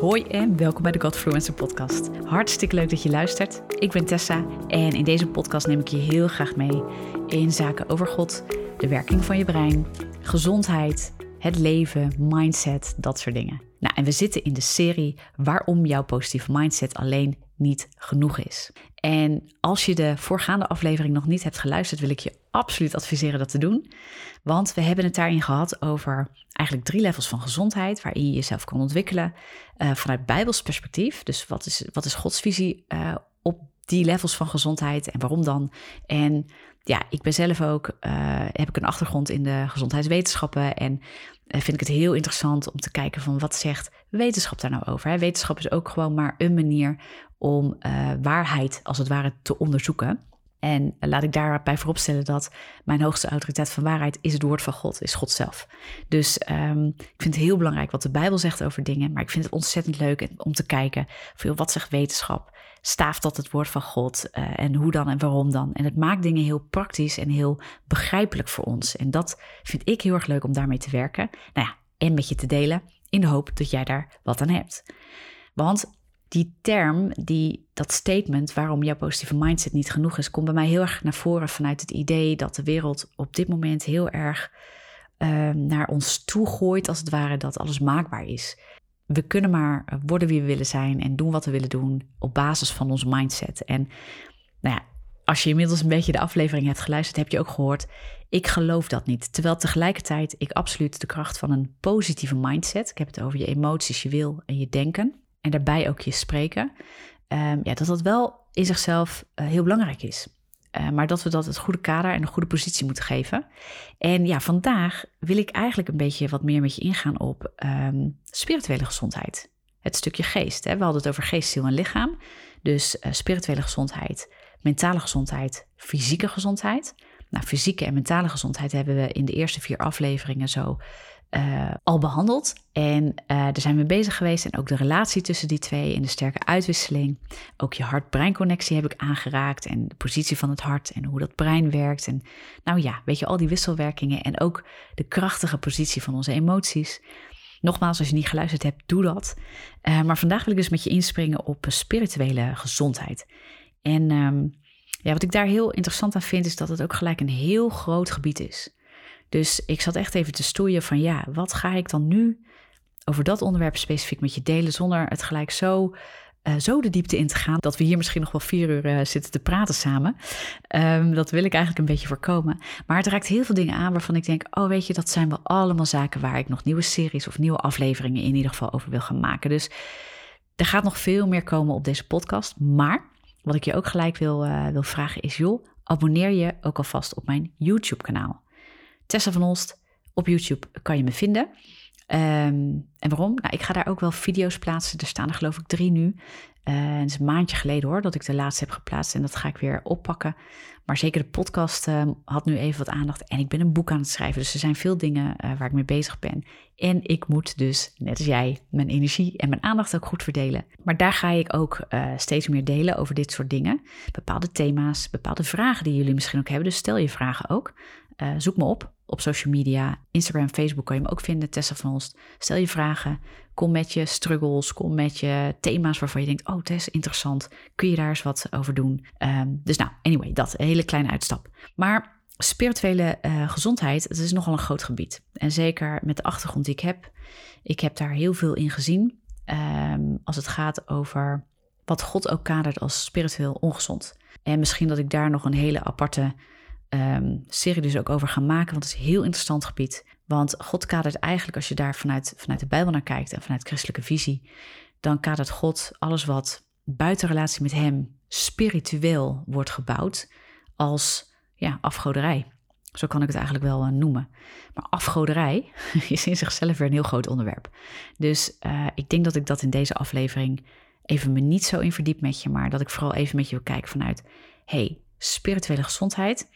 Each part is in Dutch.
Hoi en welkom bij de Godfluencer podcast. Hartstikke leuk dat je luistert. Ik ben Tessa en in deze podcast neem ik je heel graag mee in zaken over God, de werking van je brein, gezondheid, het leven, mindset, dat soort dingen. Nou, en we zitten in de serie waarom jouw positieve mindset alleen niet genoeg is. En als je de voorgaande aflevering nog niet hebt geluisterd, wil ik je absoluut adviseren dat te doen. Want we hebben het daarin gehad over eigenlijk drie levels van gezondheid, waarin je jezelf kan ontwikkelen uh, vanuit Bijbels perspectief. Dus wat is, wat is Gods visie uh, op die levels van gezondheid en waarom dan? En ja, ik ben zelf ook, uh, heb ik een achtergrond in de gezondheidswetenschappen en vind ik het heel interessant om te kijken van wat zegt wetenschap daar nou over. Wetenschap is ook gewoon maar een manier om uh, waarheid als het ware te onderzoeken. En laat ik daarbij vooropstellen dat mijn hoogste autoriteit van waarheid is het woord van God, is God zelf. Dus um, ik vind het heel belangrijk wat de Bijbel zegt over dingen, maar ik vind het ontzettend leuk om te kijken veel wat zegt wetenschap, staaft dat het woord van God uh, en hoe dan en waarom dan. En het maakt dingen heel praktisch en heel begrijpelijk voor ons. En dat vind ik heel erg leuk om daarmee te werken. Nou ja, en met je te delen in de hoop dat jij daar wat aan hebt. Want die term, die, dat statement waarom jouw positieve mindset niet genoeg is, komt bij mij heel erg naar voren vanuit het idee dat de wereld op dit moment heel erg uh, naar ons toe gooit, als het ware, dat alles maakbaar is. We kunnen maar worden wie we willen zijn en doen wat we willen doen op basis van ons mindset. En nou ja, als je inmiddels een beetje de aflevering hebt geluisterd, heb je ook gehoord, ik geloof dat niet. Terwijl tegelijkertijd ik absoluut de kracht van een positieve mindset, ik heb het over je emoties, je wil en je denken, en daarbij ook je spreken, um, ja, dat dat wel in zichzelf uh, heel belangrijk is. Uh, maar dat we dat het goede kader en een goede positie moeten geven. En ja, vandaag wil ik eigenlijk een beetje wat meer met je ingaan op um, spirituele gezondheid. Het stukje geest. Hè? We hadden het over geest, ziel en lichaam. Dus uh, spirituele gezondheid, mentale gezondheid, fysieke gezondheid. Nou, fysieke en mentale gezondheid hebben we in de eerste vier afleveringen zo uh, al behandeld. En uh, daar zijn we bezig geweest. En ook de relatie tussen die twee en de sterke uitwisseling. Ook je hart-brein-connectie heb ik aangeraakt. En de positie van het hart en hoe dat brein werkt. En nou ja, weet je, al die wisselwerkingen. En ook de krachtige positie van onze emoties. Nogmaals, als je niet geluisterd hebt, doe dat. Uh, maar vandaag wil ik dus met je inspringen op spirituele gezondheid. En um, ja, wat ik daar heel interessant aan vind, is dat het ook gelijk een heel groot gebied is. Dus ik zat echt even te stoeien van ja, wat ga ik dan nu over dat onderwerp specifiek met je delen zonder het gelijk zo, uh, zo de diepte in te gaan dat we hier misschien nog wel vier uur uh, zitten te praten samen. Um, dat wil ik eigenlijk een beetje voorkomen. Maar het raakt heel veel dingen aan waarvan ik denk, oh weet je, dat zijn wel allemaal zaken waar ik nog nieuwe series of nieuwe afleveringen in ieder geval over wil gaan maken. Dus er gaat nog veel meer komen op deze podcast. Maar wat ik je ook gelijk wil, uh, wil vragen is, joh, abonneer je ook alvast op mijn YouTube kanaal. Tessa van Olst. Op YouTube kan je me vinden. Um, en waarom? Nou, ik ga daar ook wel video's plaatsen. Er staan er geloof ik drie nu. Uh, het is een maandje geleden hoor dat ik de laatste heb geplaatst en dat ga ik weer oppakken. Maar zeker de podcast uh, had nu even wat aandacht en ik ben een boek aan het schrijven. Dus er zijn veel dingen uh, waar ik mee bezig ben. En ik moet dus, net als jij, mijn energie en mijn aandacht ook goed verdelen. Maar daar ga ik ook steeds meer delen over dit soort dingen. Bepaalde thema's, bepaalde vragen die jullie misschien ook hebben. Dus stel je vragen ook. zoek me op op social media. Instagram, Facebook kan je me ook vinden, Tessa van Holst. Stel je vragen, kom met je struggles, kom met je thema's waarvan je denkt, oh Tess, interessant, kun je daar eens wat over doen? Um, dus nou, anyway, dat, een hele kleine uitstap. Maar spirituele uh, gezondheid, het is nogal een groot gebied. En zeker met de achtergrond die ik heb, ik heb daar heel veel in gezien. Um, als het gaat over wat God ook kadert als spiritueel ongezond. En misschien dat ik daar nog een hele aparte um, serie dus ook over gaan maken, want het is een heel interessant gebied. Want God kadert eigenlijk, als je daar vanuit, vanuit de Bijbel naar kijkt en vanuit christelijke visie, dan kadert God alles wat buiten relatie met Hem spiritueel wordt gebouwd als ja, afgoderij. Zo kan ik het eigenlijk wel uh, noemen. Maar afgoderij is in zichzelf weer een heel groot onderwerp. Dus uh, ik denk dat ik dat in deze aflevering even me niet zo in verdiep met je, maar dat ik vooral even met je wil kijken vanuit, hey, spirituele gezondheid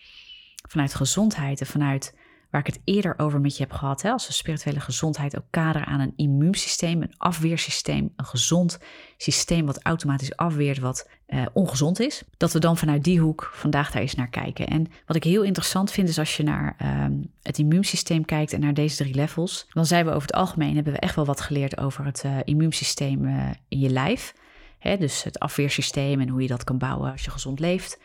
vanuit gezondheid en vanuit waar ik het eerder over met je heb gehad. Hè, als we spirituele gezondheid ook kaderen aan een immuunsysteem, een afweersysteem, een gezond systeem wat automatisch afweert wat uh, ongezond is. Dat we dan vanuit die hoek vandaag daar eens naar kijken. En wat ik heel interessant vind is als je naar uh, het immuunsysteem kijkt en naar deze drie levels, dan zijn we over het algemeen hebben we echt wel wat geleerd over het uh, immuunsysteem in je lijf. Hè, dus het afweersysteem en hoe je dat kan bouwen als je gezond leeft.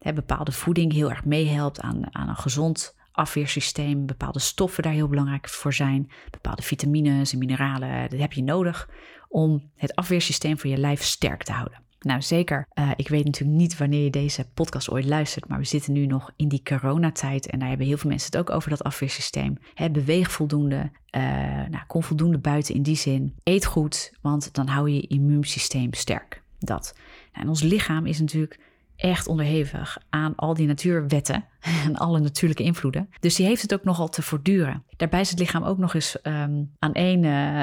Bepaalde voeding heel erg meehelpt aan, aan een gezond afweersysteem. Bepaalde stoffen daar heel belangrijk voor zijn. Bepaalde vitamines en mineralen, dat heb je nodig om het afweersysteem van je lijf sterk te houden. Nou, zeker. Uh, ik weet natuurlijk niet wanneer je deze podcast ooit luistert, maar we zitten nu nog in die coronatijd en daar hebben heel veel mensen het ook over dat afweersysteem. Beweeg voldoende, uh, nou, kom voldoende buiten in die zin. Eet goed, want dan hou je je immuunsysteem sterk. Dat. Nou, en ons lichaam is natuurlijk echt onderhevig aan al die natuurwetten en alle natuurlijke invloeden. Dus die heeft het ook nogal te voortduren. Daarbij is het lichaam ook nog eens um, aan één uh,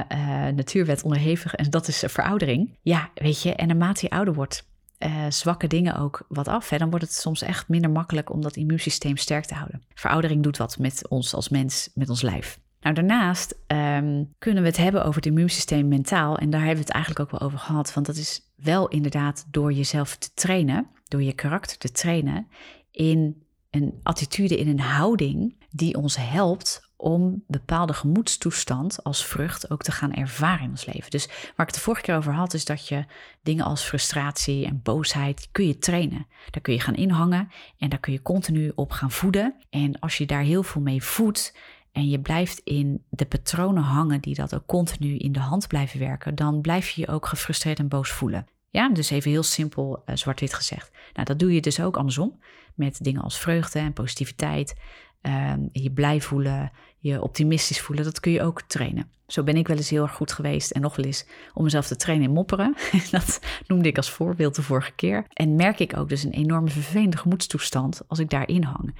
natuurwet onderhevig en dat is veroudering. Ja, weet je, en naarmate je ouder wordt, uh, zwakke dingen ook wat af. Hè? Dan wordt het soms echt minder makkelijk om dat immuunsysteem sterk te houden. Veroudering doet wat met ons als mens, met ons lijf. Nou, daarnaast um, kunnen we het hebben over het immuunsysteem mentaal. En daar hebben we het eigenlijk ook wel over gehad. Want dat is wel inderdaad door jezelf te trainen, door je karakter te trainen in een attitude, in een houding die ons helpt om bepaalde gemoedstoestand als vrucht ook te gaan ervaren in ons leven. Dus waar ik het de vorige keer over had, is dat je dingen als frustratie en boosheid kun je trainen. Daar kun je gaan inhangen en daar kun je continu op gaan voeden. En als je daar heel veel mee voedt, en je blijft in de patronen hangen die dat ook continu in de hand blijven werken, dan blijf je je ook gefrustreerd en boos voelen. Ja, dus even heel simpel uh, zwart-wit gezegd. Nou, dat doe je dus ook andersom met dingen als vreugde en positiviteit. Uh, je blij voelen, je optimistisch voelen, dat kun je ook trainen. Zo ben ik wel eens heel erg goed geweest en nog wel eens om mezelf te trainen in mopperen. dat noemde ik als voorbeeld de vorige keer. En merk ik ook dus een enorme vervelende gemoedstoestand als ik daarin hang.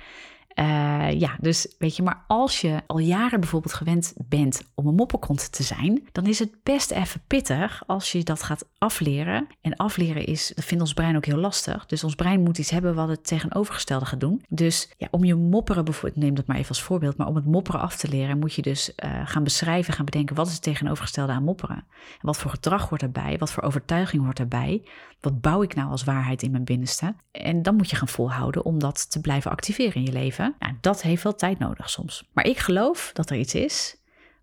Uh, ja, dus weet je, maar als je al jaren bijvoorbeeld gewend bent om een mopperkont te zijn, dan is het best even pittig als je dat gaat afleren. En afleren is, dat vindt ons brein ook heel lastig. Dus ons brein moet iets hebben wat het tegenovergestelde gaat doen. Dus ja, om je mopperen bijvoorbeeld, neem dat maar even als voorbeeld, maar om het mopperen af te leren, moet je dus uh, gaan beschrijven, gaan bedenken wat is het tegenovergestelde aan mopperen. En wat voor gedrag hoort erbij, wat voor overtuiging hoort erbij, wat bouw ik nou als waarheid in mijn binnenste. En dan moet je gaan volhouden om dat te blijven activeren in je leven. Nou, dat heeft wel tijd nodig soms. Maar ik geloof dat er iets is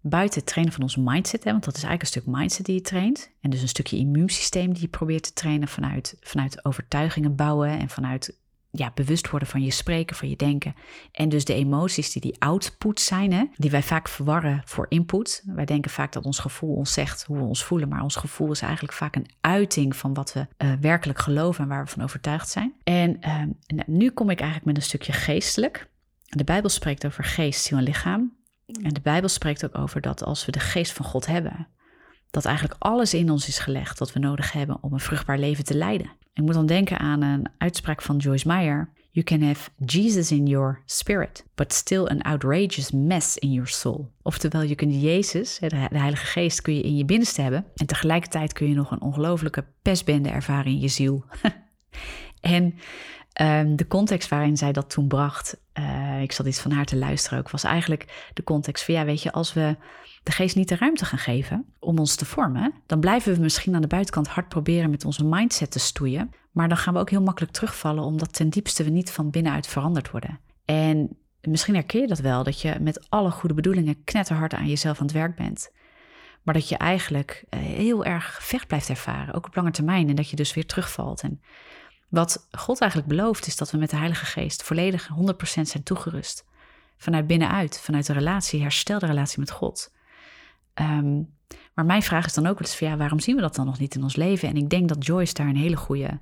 buiten het trainen van onze mindset, hè, want dat is eigenlijk een stuk mindset die je traint. En dus een stukje immuunsysteem die je probeert te trainen vanuit, vanuit overtuigingen bouwen en vanuit ja, bewust worden van je spreken, van je denken. En dus de emoties die die output zijn, hè, die wij vaak verwarren voor input. Wij denken vaak dat ons gevoel ons zegt hoe we ons voelen, maar ons gevoel is eigenlijk vaak een uiting van wat we uh, werkelijk geloven en waar we van overtuigd zijn. En uh, nu kom ik eigenlijk met een stukje geestelijk. De Bijbel spreekt over geest, ziel en lichaam. En de Bijbel spreekt ook over dat als we de geest van God hebben, dat eigenlijk alles in ons is gelegd wat we nodig hebben om een vruchtbaar leven te leiden. Ik moet dan denken aan een uitspraak van Joyce Meyer. You can have Jesus in your spirit, but still an outrageous mess in your soul. Oftewel, je kunt Jezus, de Heilige Geest, kun je in je binnenste hebben. En tegelijkertijd kun je nog een ongelofelijke pestbende ervaren in je ziel. en um, de context waarin zij dat toen bracht, uh, ik zat iets van haar te luisteren ook, was eigenlijk de context van ja, weet je, als we de geest niet de ruimte gaan geven om ons te vormen, dan blijven we misschien aan de buitenkant hard proberen met onze mindset te stoeien. Maar dan gaan we ook heel makkelijk terugvallen, omdat ten diepste we niet van binnenuit veranderd worden. En misschien herken je dat wel, dat je met alle goede bedoelingen knetterhard aan jezelf aan het werk bent. Maar dat je eigenlijk eh, heel erg vecht blijft ervaren, ook op lange termijn. En dat je dus weer terugvalt. En wat God eigenlijk belooft, is dat we met de Heilige Geest volledig 100% zijn toegerust. Vanuit binnenuit, vanuit de relatie, herstel de relatie met God. Um, maar mijn vraag is dan ook wel eens ja, waarom zien we dat dan nog niet in ons leven? En ik denk dat Joyce daar een hele goede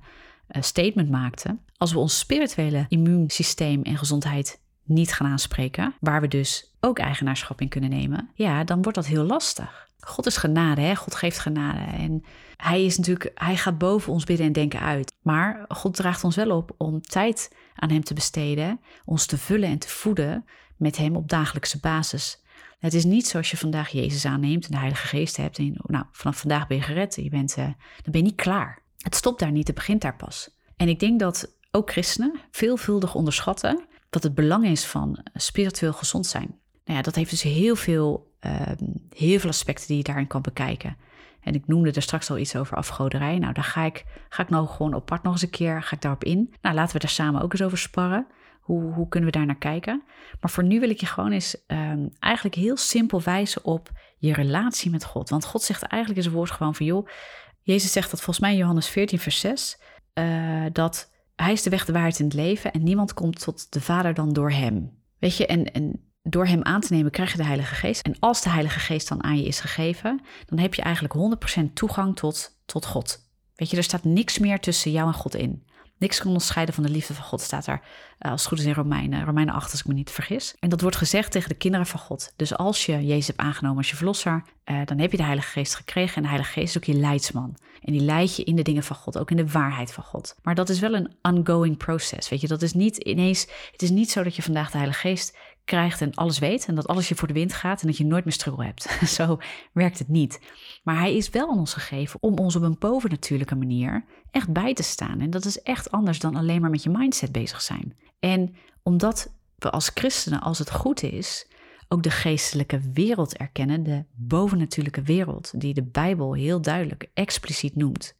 uh, statement maakte. Als we ons spirituele immuunsysteem en gezondheid niet gaan aanspreken, waar we dus ook eigenaarschap in kunnen nemen, ja, dan wordt dat heel lastig. God is genade, hè? God geeft genade. En hij is natuurlijk, hij gaat boven ons bidden en denken uit. Maar God draagt ons wel op om tijd aan hem te besteden, ons te vullen en te voeden met hem op dagelijkse basis. Het is niet zoals je vandaag Jezus aanneemt en de Heilige Geest hebt. En nou, vanaf vandaag ben je gered. Je bent, uh, dan ben je niet klaar. Het stopt daar niet, het begint daar pas. En ik denk dat ook christenen veelvuldig onderschatten wat het belang is van spiritueel gezond zijn. Nou ja, dat heeft dus heel veel, ehm, heel veel aspecten die je daarin kan bekijken. En ik noemde er straks al iets over afgoderij. Nou, daar ga ik, ga ik nou gewoon apart nog eens een keer ga ik daarop in. Nou, laten we daar samen ook eens over sparren. Hoe, hoe kunnen we daar naar kijken? Maar voor nu wil ik je gewoon eens um, eigenlijk heel simpel wijzen op je relatie met God. Want God zegt eigenlijk in zijn woord gewoon van joh, Jezus zegt dat volgens mij in Johannes 14 vers 6, uh, dat hij is de weg, de waarheid in het leven en niemand komt tot de Vader dan door hem. Weet je, en, en door hem aan te nemen krijg je de Heilige Geest. En als de Heilige Geest dan aan je is gegeven, dan heb je eigenlijk 100% toegang tot, tot God. Weet je, er staat niks meer tussen jou en God in. Niks kan onderscheiden van de liefde van God, staat daar uh, als het goed is in Romeinen, Romeinen 8 als ik me niet vergis. En dat wordt gezegd tegen de kinderen van God. Dus als je Jezus hebt aangenomen als je verlosser, uh, dan heb je de Heilige Geest gekregen. En de Heilige Geest is ook je leidsman. En die leidt je in de dingen van God, ook in de waarheid van God. Maar dat is wel een ongoing proces, weet je. Dat is niet ineens, het is niet zo dat je vandaag de Heilige Geest krijgt en alles weet en dat alles je voor de wind gaat en dat je nooit meer struggle hebt. Zo werkt het niet. Maar hij is wel aan ons gegeven om ons op een bovennatuurlijke manier echt bij te staan. En dat is echt anders dan alleen maar met je mindset bezig zijn. En omdat we als christenen, als het goed is, ook de geestelijke wereld erkennen, de bovennatuurlijke wereld, die de Bijbel heel duidelijk expliciet noemt.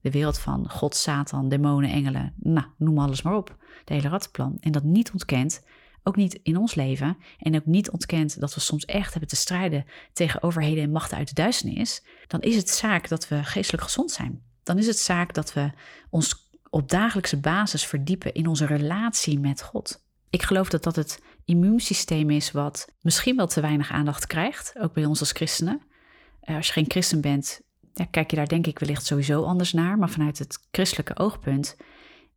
De wereld van God, Satan, demonen, engelen, nou, noem alles maar op. De hele rattenplan. En dat niet ontkent, ook niet in ons leven en ook niet ontkent dat we soms echt hebben te strijden tegen overheden en machten uit de duisternis, dan is het zaak dat we geestelijk gezond zijn. Dan is het zaak dat we ons op dagelijkse basis verdiepen in onze relatie met God. Ik geloof dat dat het immuunsysteem is wat misschien wel te weinig aandacht krijgt, ook bij ons als christenen. Eh, als je geen christen bent, ja, kijk je daar denk ik wellicht sowieso anders naar, maar vanuit het christelijke oogpunt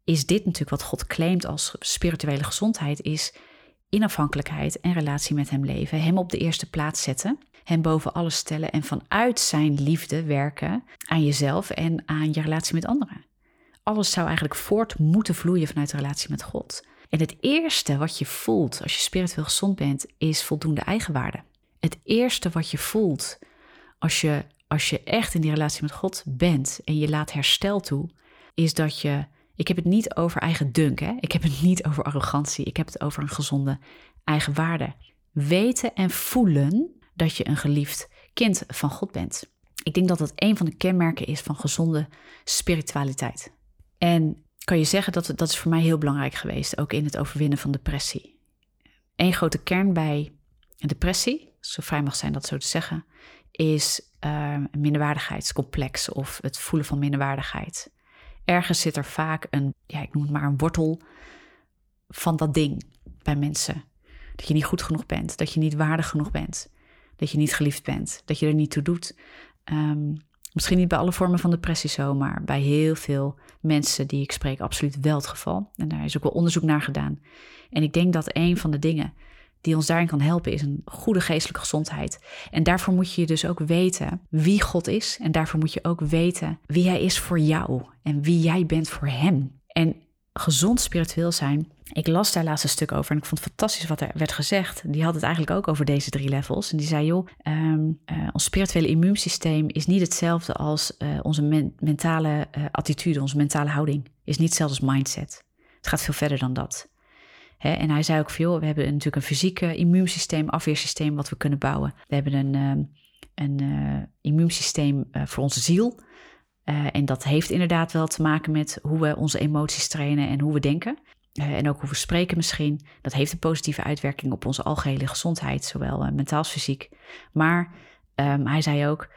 is dit natuurlijk wat God claimt als spirituele gezondheid, is inafhankelijkheid en relatie met Hem leven, Hem op de eerste plaats zetten, Hem boven alles stellen en vanuit Zijn liefde werken aan jezelf en aan je relatie met anderen. Alles zou eigenlijk voort moeten vloeien vanuit de relatie met God. En het eerste wat je voelt als je spiritueel gezond bent, is voldoende eigenwaarde. Het eerste wat je voelt als je, als je echt in die relatie met God bent en je laat herstel toe, is dat je ik heb het niet over eigen dunk, hè? ik heb het niet over arrogantie, ik heb het over een gezonde eigenwaarde. Weten en voelen dat je een geliefd kind van God bent. Ik denk dat dat een van de kenmerken is van gezonde spiritualiteit. En kan je zeggen dat dat is voor mij heel belangrijk geweest, ook in het overwinnen van depressie. Eén grote kern bij depressie, zo vrij mag zijn dat zo te zeggen, is een minderwaardigheidscomplex of het voelen van minderwaardigheid ergens zit er vaak een, ja, ik noem het maar een wortel van dat ding bij mensen. Dat je niet goed genoeg bent, dat je niet waardig genoeg bent, dat je niet geliefd bent, dat je er niet toe doet. Um, misschien niet bij alle vormen van depressie zo, maar bij heel veel mensen die ik spreek absoluut wel het geval. En daar is ook wel onderzoek naar gedaan. En ik denk dat een van de dingen die ons daarin kan helpen, is een goede geestelijke gezondheid. En daarvoor moet je dus ook weten wie God is. En daarvoor moet je ook weten wie Hij is voor jou en wie jij bent voor Hem. En gezond spiritueel zijn. Ik las daar laatst een stuk over en ik vond het fantastisch wat er werd gezegd. Die had het eigenlijk ook over deze drie levels. En die zei, joh, um, uh, ons spirituele immuunsysteem is niet hetzelfde als uh, onze mentale uh, attitude, onze mentale houding. Is niet hetzelfde als mindset. Het gaat veel verder dan dat en hij zei ook veel, we hebben natuurlijk een fysieke immuunsysteem, afweersysteem wat we kunnen bouwen. We hebben een, ehm, een uh, immuunsysteem uh, voor onze ziel. Uh, en dat heeft inderdaad wel te maken met hoe we onze emoties trainen en hoe we denken. en ook hoe we spreken misschien. Dat heeft een positieve uitwerking op onze algehele gezondheid, zowel mentaal als fysiek. Maar um, hij zei ook,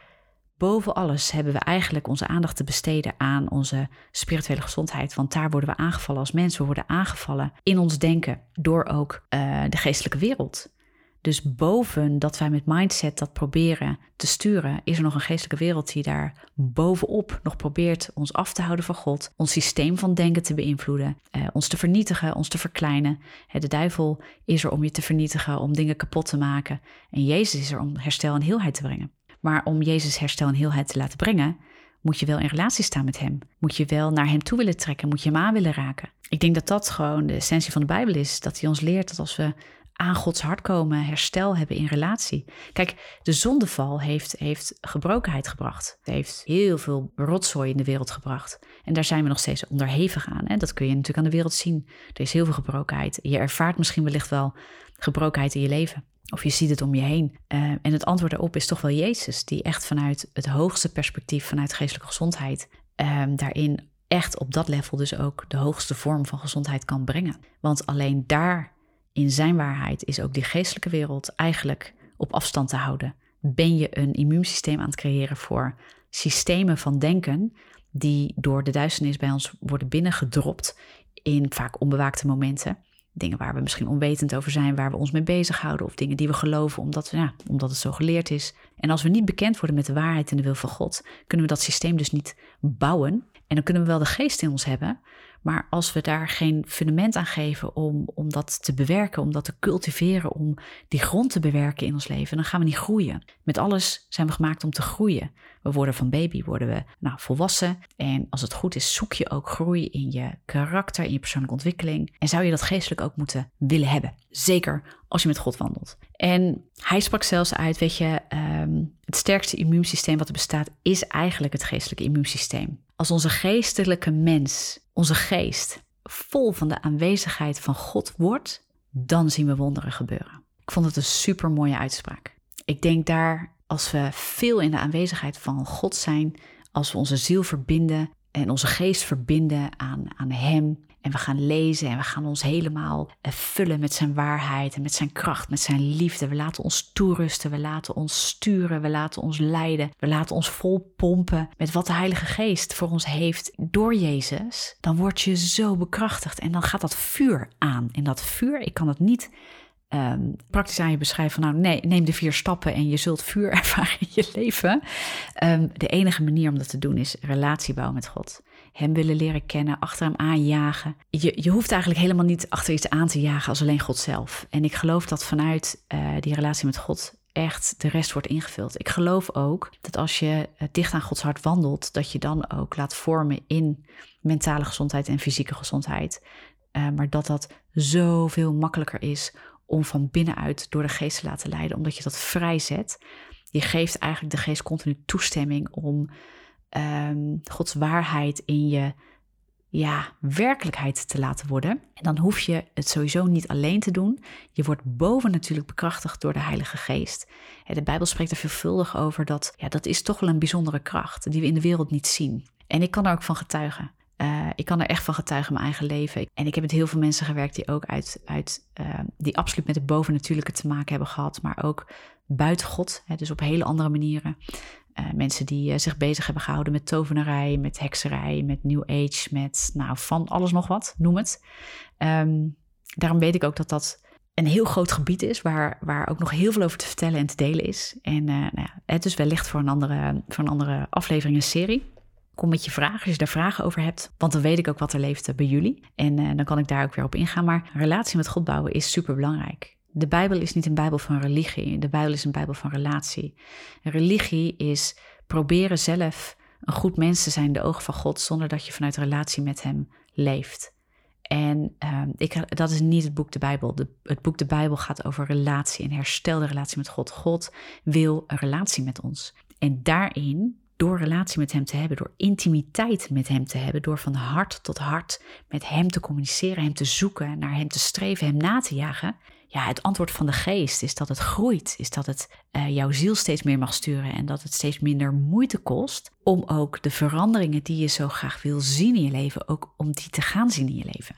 boven alles hebben we eigenlijk onze aandacht te besteden aan onze spirituele gezondheid. Want daar worden we aangevallen als mensen. We worden aangevallen in ons denken door ook uh, de geestelijke wereld. Dus boven dat wij met mindset dat proberen te sturen, is er nog een geestelijke wereld die daar bovenop nog probeert ons af te houden van God, ons systeem van denken te beïnvloeden, eh, ons te vernietigen, ons te verkleinen. de duivel is er om je te vernietigen, om dingen kapot te maken. En Jezus is er om herstel en heelheid te brengen. Maar om Jezus herstel en heelheid te laten brengen, moet je wel in relatie staan met Hem. Moet je wel naar Hem toe willen trekken, moet je Hem aan willen raken. Ik denk dat dat gewoon de essentie van de Bijbel is. Dat Hij ons leert dat als we aan Gods hart komen, herstel hebben in relatie. Kijk, de zondeval heeft, heeft gebrokenheid gebracht. Het heeft heel veel rotzooi in de wereld gebracht. En daar zijn we nog steeds onderhevig aan. Hè? Dat kun je natuurlijk aan de wereld zien. Er is heel veel gebrokenheid. Je ervaart misschien wellicht wel gebrokenheid in je leven. Of je ziet het om je heen. Uh, en het antwoord daarop is toch wel Jezus, die echt vanuit het hoogste perspectief, vanuit geestelijke gezondheid, um, daarin echt op dat level dus ook de hoogste vorm van gezondheid kan brengen. Want alleen daar, in zijn waarheid, is ook die geestelijke wereld eigenlijk op afstand te houden. Ben je een immuunsysteem aan het creëren voor systemen van denken die door de duisternis bij ons worden binnengedropt in vaak onbewaakte momenten. Dingen waar we misschien onwetend over zijn, waar we ons mee bezighouden, of dingen die we geloven omdat, ja, omdat het zo geleerd is. En als we niet bekend worden met de waarheid en de wil van God, kunnen we dat systeem dus niet bouwen. En dan kunnen we wel de geest in ons hebben, maar als we daar geen fundament aan geven om, om dat te bewerken, om dat te cultiveren, om die grond te bewerken in ons leven, dan gaan we niet groeien. Met alles zijn we gemaakt om te groeien. We worden van baby, worden we nou, volwassen. En als het goed is, zoek je ook groei in je karakter, in je persoonlijke ontwikkeling. En zou je dat geestelijk ook moeten willen hebben. Zeker als je met God wandelt. En hij sprak zelfs uit, weet je, ehm, het sterkste immuunsysteem wat er bestaat, is eigenlijk het geestelijke immuunsysteem. Als onze geestelijke mens, onze geest, vol van de aanwezigheid van God wordt, dan zien we wonderen gebeuren. Ik vond het een super mooie uitspraak. Ik denk daar, als we veel in de aanwezigheid van God zijn, als we onze ziel verbinden en onze geest verbinden aan, aan Hem, en we gaan lezen en we gaan ons helemaal eh, vullen met zijn waarheid en met zijn kracht, met zijn liefde. We laten ons toerusten, we laten ons sturen, we laten ons leiden. We laten ons vol pompen met wat de Heilige Geest voor ons heeft door Jezus. Dan word je zo bekrachtigd en dan gaat dat vuur aan. En dat vuur, ik kan het niet um, praktisch aan je beschrijven nou nee, neem de vier stappen en je zult vuur ervaren in je leven. Um, de enige manier om dat te doen is relatie bouwen met God. Hem willen leren kennen, achter hem aanjagen. Je, je hoeft eigenlijk helemaal niet achter iets aan te jagen als alleen God zelf. En ik geloof dat vanuit uh, die relatie met God echt de rest wordt ingevuld. Ik geloof ook dat als je uh, dicht aan Gods hart wandelt, dat je dan ook laat vormen in mentale gezondheid en fysieke gezondheid. Uh, maar dat dat zoveel makkelijker is om van binnenuit door de geest te laten leiden, omdat je dat vrijzet. Je geeft eigenlijk de geest continu toestemming om um, Gods waarheid in je ja, werkelijkheid te laten worden. En dan hoef je het sowieso niet alleen te doen. Je wordt boven natuurlijk bekrachtigd door de Heilige Geest. De Bijbel spreekt er veelvuldig over dat ja, dat is toch wel een bijzondere kracht die we in de wereld niet zien. En ik kan er ook van getuigen. Uh, ik kan er echt van getuigen in mijn eigen leven. En ik heb met heel veel mensen gewerkt die ook uit, uit uh, die absoluut met het bovennatuurlijke te maken hebben gehad, maar ook buiten God, hè, dus op hele andere manieren. Uh, mensen die zich bezig hebben gehouden met tovenarij, met hekserij, met New Age, met nou, van alles nog wat, noem het. Um, daarom weet ik ook dat dat een heel groot gebied is, waar, waar ook nog heel veel over te vertellen en te delen is. En nou ja, het is wellicht voor een andere, voor een andere aflevering, een serie. Kom met je vragen als je daar vragen over hebt. Want dan weet ik ook wat er leeft bij jullie. En uh, dan kan ik daar ook weer op ingaan. Maar relatie met God bouwen is super belangrijk. De Bijbel is niet een Bijbel van religie. De Bijbel is een Bijbel van relatie. religie is proberen zelf een goed mens te zijn in de ogen van God. zonder dat je vanuit relatie met Hem leeft. En uh, ik, dat is niet het boek de Bijbel. De, het boek de Bijbel gaat over relatie en herstel de relatie met God. God wil een relatie met ons. En daarin door relatie met Hem te hebben, door intimiteit met Hem te hebben, door van hart tot hart met Hem te communiceren, Hem te zoeken, naar Hem te streven, Hem na te jagen. Ja, het antwoord van de geest is dat het groeit, is dat het uh, jouw ziel steeds meer mag sturen en dat het steeds minder moeite kost om ook de veranderingen die je zo graag wil zien in je leven, ook om die te gaan zien in je leven.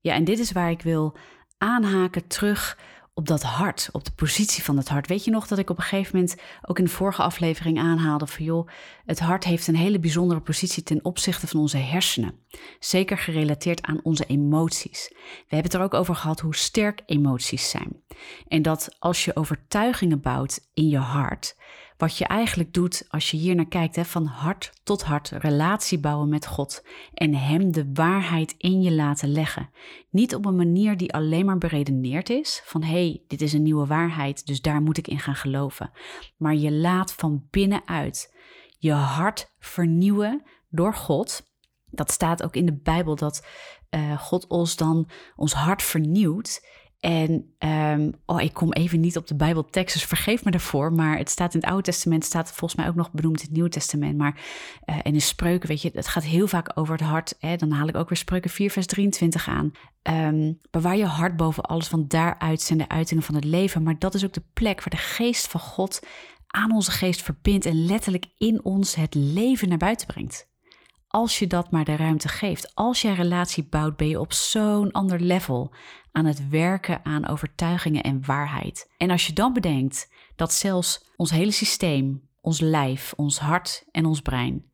Ja, en dit is waar ik wil aanhaken terug op dat hart, op de positie van het hart. Weet je nog dat ik op een gegeven moment ook in de vorige aflevering aanhaalde van joh, het hart heeft een hele bijzondere positie ten opzichte van onze hersenen. Zeker gerelateerd aan onze emoties. We hebben het er ook over gehad hoe sterk emoties zijn. En dat als je overtuigingen bouwt in je hart, wat je eigenlijk doet als je hier naar kijkt, hè, van hart tot hart, relatie bouwen met God en Hem de waarheid in je laten leggen. Niet op een manier die alleen maar beredeneerd is, van hé, hey, dit is een nieuwe waarheid, dus daar moet ik in gaan geloven. Maar je laat van binnenuit je hart vernieuwen door God. Dat staat ook in de Bijbel dat uh, God ons dan ons hart vernieuwt En um, oh, ik kom even niet op de Bijbeltekst, dus vergeef me daarvoor. Maar het staat in het Oude Testament, staat volgens mij ook nog benoemd in het Nieuwe Testament. Maar uh, en in spreuken, weet je, het gaat heel vaak over het hart. Hè? Dan haal ik ook weer spreuken 4, vers 23 aan. Um, bewaar je hart boven alles, want daaruit zijn de uitingen van het leven. Maar dat is ook de plek waar de geest van God aan onze geest verbindt en letterlijk in ons het leven naar buiten brengt. Als je dat maar de ruimte geeft, als een relatie bouwt, ben je op zo'n ander level aan het werken aan overtuigingen en waarheid. En als je dan bedenkt dat zelfs ons hele systeem, ons lijf, ons hart en ons brein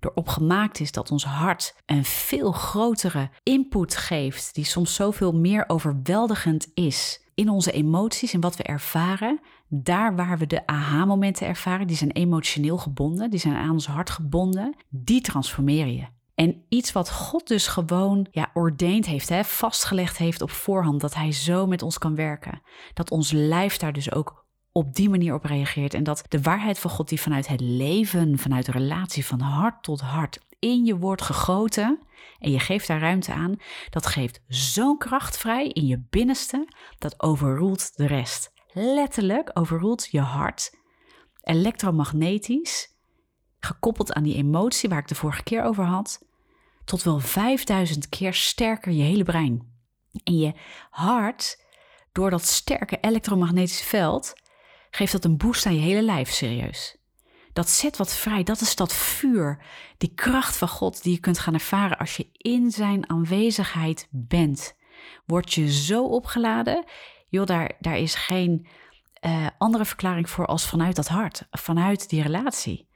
erop gemaakt is dat ons hart een veel grotere input geeft, die soms zoveel meer overweldigend is in onze emoties en wat we ervaren, daar waar we de aha-momenten ervaren, die zijn emotioneel gebonden, die zijn aan ons hart gebonden, die transformeer je. En iets wat God dus gewoon ja, ordeend heeft, hè, vastgelegd heeft op voorhand, dat Hij zo met ons kan werken. Dat ons lijf daar dus ook op die manier op reageert. En dat de waarheid van God die vanuit het leven, vanuit de relatie van hart tot hart in je wordt gegoten en je geeft daar ruimte aan, dat geeft zo'n kracht vrij in je binnenste, dat overroelt de rest. Letterlijk overroelt je hart, elektromagnetisch, gekoppeld aan die emotie waar ik de vorige keer over had, tot wel 5000 keer sterker je hele brein. En je hart, door dat sterke elektromagnetische veld, geeft dat een boost aan je hele lijf, serieus. Dat zet wat vrij, dat is dat vuur, die kracht van God die je kunt gaan ervaren als je in zijn aanwezigheid bent. Word je zo opgeladen, joh, daar, daar is geen uh, andere verklaring voor als vanuit dat hart, vanuit die relatie.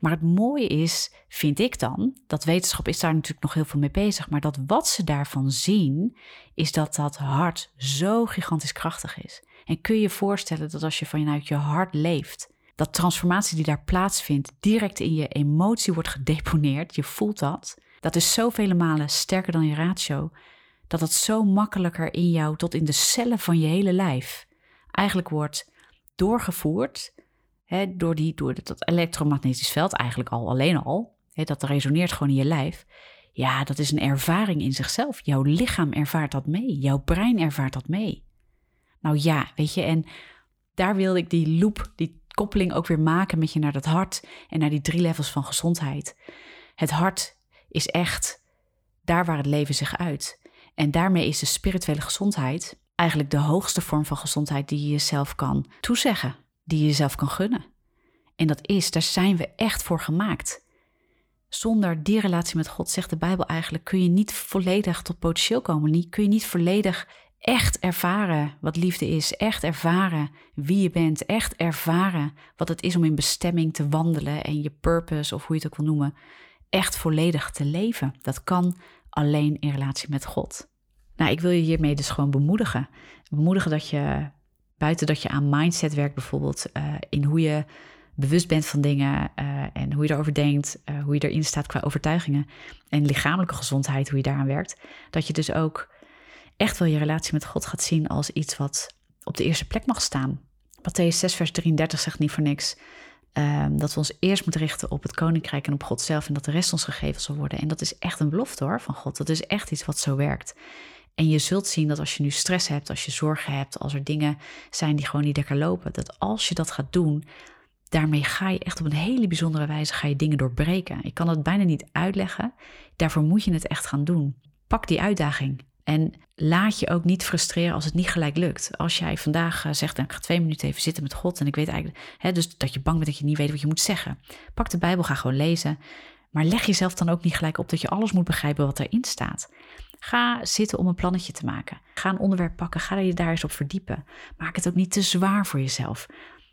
Maar het mooie is, vind ik dan, dat wetenschap is daar natuurlijk nog heel veel mee bezig, maar dat wat ze daarvan zien, is dat dat hart zo gigantisch krachtig is. En kun je je voorstellen dat als je vanuit je hart leeft, dat transformatie die daar plaatsvindt direct in je emotie wordt gedeponeerd, je voelt dat, dat is zoveel malen sterker dan je ratio, dat het zo makkelijker in jou tot in de cellen van je hele lijf eigenlijk wordt doorgevoerd hè, door, die, door dat elektromagnetisch veld eigenlijk al alleen al, hè, dat resoneert gewoon in je lijf. Ja, dat is een ervaring in zichzelf. Jouw lichaam ervaart dat mee. Jouw brein ervaart dat mee. Nou ja, weet je, en daar wilde ik die loop, die koppeling ook weer maken met je naar dat hart en naar die drie levels van gezondheid. Het hart is echt daar waar het leven zich uit. En daarmee is de spirituele gezondheid eigenlijk de hoogste vorm van gezondheid die je jezelf kan toezeggen, die je jezelf kan gunnen. En dat is, daar zijn we echt voor gemaakt. Zonder die relatie met God, zegt de Bijbel eigenlijk, kun je niet volledig tot potentieel komen. Kun je niet volledig echt ervaren wat liefde is. Echt ervaren wie je bent. Echt ervaren wat het is om in bestemming te wandelen en je purpose, of hoe je het ook wil noemen, echt volledig te leven. Dat kan alleen in relatie met God. Nou, ik wil je hiermee dus gewoon bemoedigen. Bemoedigen dat je, buiten dat je aan mindset werkt bijvoorbeeld, uh, in hoe je bewust bent van dingen uh, en hoe je erover denkt, uh, hoe je erin staat qua overtuigingen en lichamelijke gezondheid, hoe je daaraan werkt, dat je dus ook echt wel je relatie met God gaat zien als iets wat op de eerste plek mag staan. Matthäus 6, vers 33 zegt niet voor niks. Um, dat we ons eerst moeten richten op het koninkrijk en op God zelf en dat de rest ons gegeven zal worden. En dat is echt een belofte hoor van God. Dat is echt iets wat zo werkt. En je zult zien dat als je nu stress hebt, als je zorgen hebt, als er dingen zijn die gewoon niet lekker lopen, dat als je dat gaat doen, daarmee ga je echt op een hele bijzondere wijze ga je dingen doorbreken. Ik kan het bijna niet uitleggen. Daarvoor moet je het echt gaan doen. Pak die uitdaging. En laat je ook niet frustreren als het niet gelijk lukt. Als jij vandaag uh, zegt, ik ga twee minuten even zitten met God en ik weet eigenlijk, hè, dus dat je bang bent dat je niet weet wat je moet zeggen. Pak de Bijbel, ga gewoon lezen. Maar leg jezelf dan ook niet gelijk op dat je alles moet begrijpen wat erin staat. Ga zitten om een plannetje te maken. Ga een onderwerp pakken, ga je daar eens op verdiepen. Maak het ook niet te zwaar voor jezelf.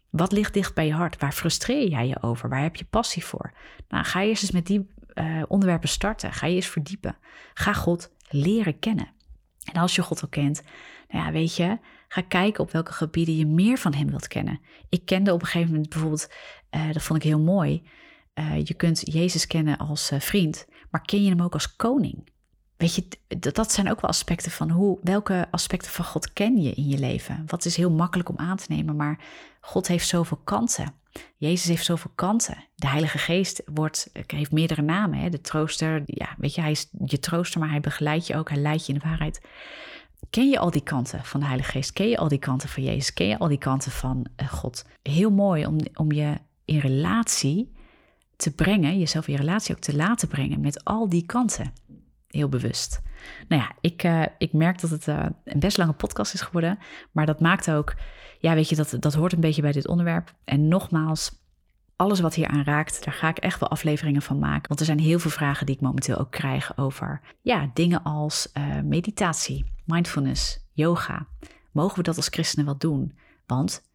Wat ligt dicht bij je hart? Waar frustreer jij je over? Waar heb je passie voor? Nou, ga eerst eens met die uh, onderwerpen starten. Ga je eens verdiepen. Ga God leren kennen. En als je God al kent, nou ja, weet je, ga kijken op welke gebieden je meer van Hem wilt kennen. Ik kende op een gegeven moment bijvoorbeeld, uh, dat vond ik heel mooi. Uh, je kunt Jezus kennen als vriend, maar ken je Hem ook als koning? Weet je, dat, dat zijn ook wel aspecten van hoe, welke aspecten van God ken je in je leven? Wat is heel makkelijk om aan te nemen, maar God heeft zoveel kanten. Jezus heeft zoveel kanten. De Heilige Geest wordt, heeft meerdere namen. Hè? De trooster, ja, weet je, hij is je trooster, maar hij begeleidt je ook, hij leidt je in de waarheid. ken je al die kanten van de Heilige Geest? Ken je al die kanten van Jezus? Ken je al die kanten van uh, God? Heel mooi om, om je in relatie te brengen, jezelf in relatie ook te laten brengen met al die kanten. Heel bewust. Nou ja, ik, uh, ik merk dat het een best lange podcast is geworden. Maar dat maakt ook, ja, weet je, dat, dat hoort een beetje bij dit onderwerp. En nogmaals, alles wat hier aan raakt, daar ga ik echt wel afleveringen van maken. Want er zijn heel veel vragen die ik momenteel ook krijg over ja, dingen als uh, meditatie, mindfulness, yoga. Mogen we dat als christenen wel doen? Want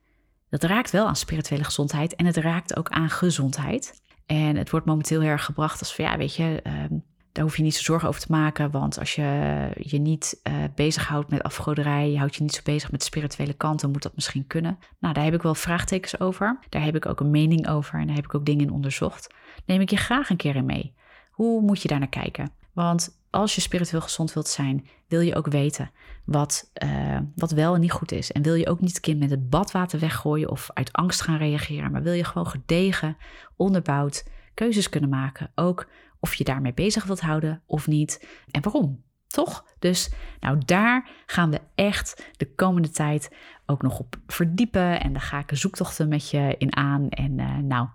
dat raakt wel aan spirituele gezondheid en het raakt ook aan gezondheid. En het wordt momenteel heel erg gebracht als van ja, weet je, uh, daar hoef je niet zo zorgen over te maken. Want als je je niet uh, bezighoudt met afgoderij, je houdt je niet zo bezig met spirituele kant, dan moet dat misschien kunnen. Nou, daar heb ik wel vraagtekens over. Daar heb ik ook een mening over en daar heb ik ook dingen in onderzocht. Neem ik je graag een keer in mee. Hoe moet je daar naar kijken? Want als je spiritueel gezond wilt zijn, wil je ook weten wat, uh, wat wel en niet goed is. En wil je ook niet het kind met het badwater weggooien of uit angst gaan reageren, maar wil je gewoon gedegen, onderbouwd keuzes kunnen maken. Ook of je daarmee bezig wilt houden of niet en waarom. Toch? Dus nou, daar gaan we echt de komende tijd ook nog op verdiepen. En daar ga ik zoektochten met je in aan. En uh, nou,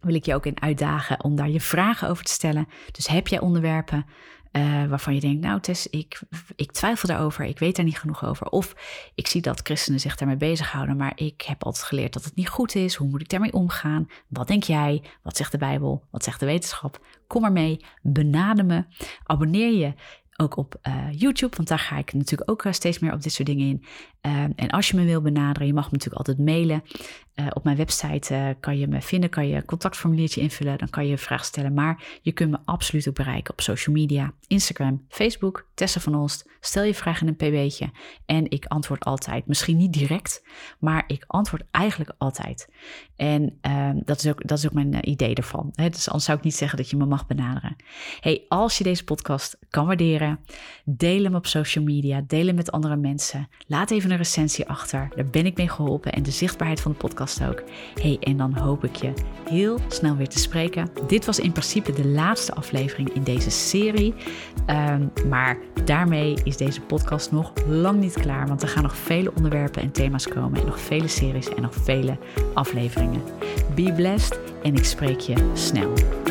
wil ik je ook in uitdagen om daar je vragen over te stellen. Dus heb jij onderwerpen uh, waarvan je denkt, nou Tess, ik, ik twijfel daarover, ik weet daar niet genoeg over. Of ik zie dat christenen zich daarmee bezighouden, maar ik heb altijd geleerd dat het niet goed is. Hoe moet ik daarmee omgaan? Wat denk jij? Wat zegt de Bijbel? Wat zegt de wetenschap? Kom er mee, benader me, abonneer je ook op uh, YouTube, want daar ga ik natuurlijk ook uh, steeds meer op dit soort dingen in. En als je me wil benaderen, je mag me natuurlijk altijd mailen. Op mijn website kan je me vinden, kan je een contactformuliertje invullen, dan kan je een vraag stellen. Maar je kunt me absoluut ook bereiken op social media, Instagram, Facebook, Tessa van Olst. Stel je vraag in een pb'tje en ik antwoord altijd. Misschien niet direct, maar ik antwoord eigenlijk altijd. En ehm, dat, is ook, dat is ook mijn idee ervan. Hè? Dus anders zou ik niet zeggen dat je me mag benaderen. Hey, als je deze podcast kan waarderen, deel hem op social media, deel hem met andere mensen. Laat even een recensie achter. Daar ben ik mee geholpen en de zichtbaarheid van de ook. Hey, en dan hoop ik je heel snel weer te spreken. Dit was in principe de laatste aflevering in deze serie. Um, maar daarmee is deze podcast nog lang niet klaar, want er gaan nog vele onderwerpen en thema's komen en nog vele series en nog vele afleveringen. Be blessed en ik spreek je snel.